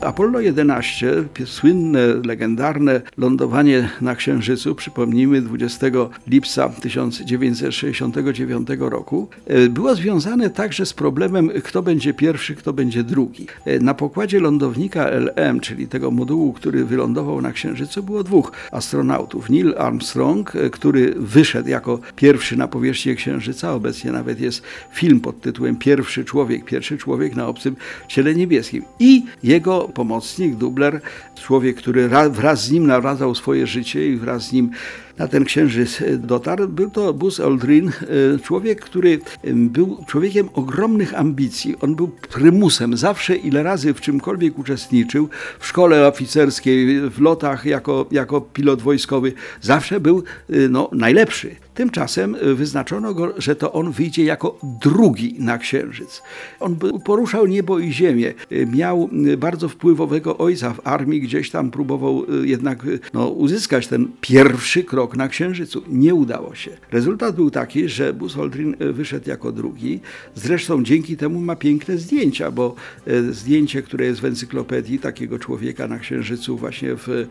Apollo 11, pie- słynne, legendarne lądowanie na Księżycu, przypomnijmy 20 lipca 1969 roku, e, było związane także z problemem, kto będzie pierwszy, kto będzie drugi. E, Na pokładzie lądownika LM, czyli tego modułu, który wylądował na Księżycu, było dwóch astronautów. Neil Armstrong, e, który wyszedł jako pierwszy na powierzchnię Księżyca, obecnie nawet jest film pod tytułem Pierwszy człowiek, pierwszy człowiek na obcym ciele niebieskim. I jego pomocnik, dubler, człowiek, który ra- wraz z nim nawracał swoje życie i wraz z nim na ten księżyc e, dotarł. Był to Buzz Aldrin, e, człowiek, który em, był człowiekiem ogromnych ambicji. On był prymusem. Zawsze ile razy w czymkolwiek uczestniczył, w szkole oficerskiej, w lotach jako, jako pilot wojskowy, zawsze był e, no, najlepszy. Tymczasem e, wyznaczono go, że to on wyjdzie jako drugi na księżyc. On poruszał niebo i ziemię. E, Miał e, bardzo wpływowego ojca w armii, gdzieś tam próbował e, jednak e, no, uzyskać ten pierwszy krok na księżycu. Nie udało się. Rezultat był taki, że Buzz Aldrin e, wyszedł jako drugi. Zresztą dzięki temu ma piękne zdjęcia, bo e, zdjęcie, które jest w encyklopedii takiego człowieka na księżycu właśnie w,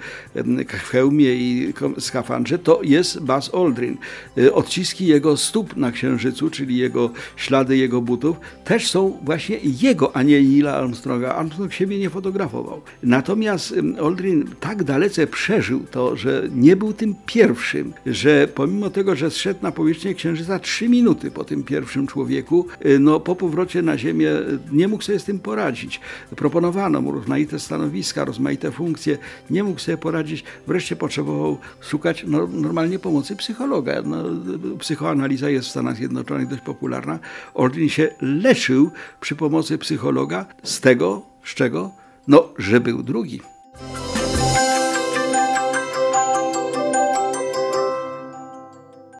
hełmie i skafandrze, to jest Buzz Aldrin. E, Odciski jego stóp na księżycu, czyli jego ślady jego butów, też są właśnie jego, a nie Neila Armstronga. Armstrong siebie nie fotografował. Natomiast Aldrin tak dalece przeżył to, że nie był tym pierwszym, że pomimo tego, że zszedł na powierzchnię księżyca trzy minuty po tym pierwszym człowieku, e, no po powrocie na Ziemię e, nie mógł sobie z tym poradzić. Proponowano mu rozmaite stanowiska, rozmaite funkcje, nie mógł sobie poradzić, wreszcie potrzebował szukać no, normalnie pomocy psychologa. No, psychoanaliza jest w Stanach Zjednoczonych dość popularna. Ordin się leczył przy pomocy psychologa z tego, z czego? No, że był drugi.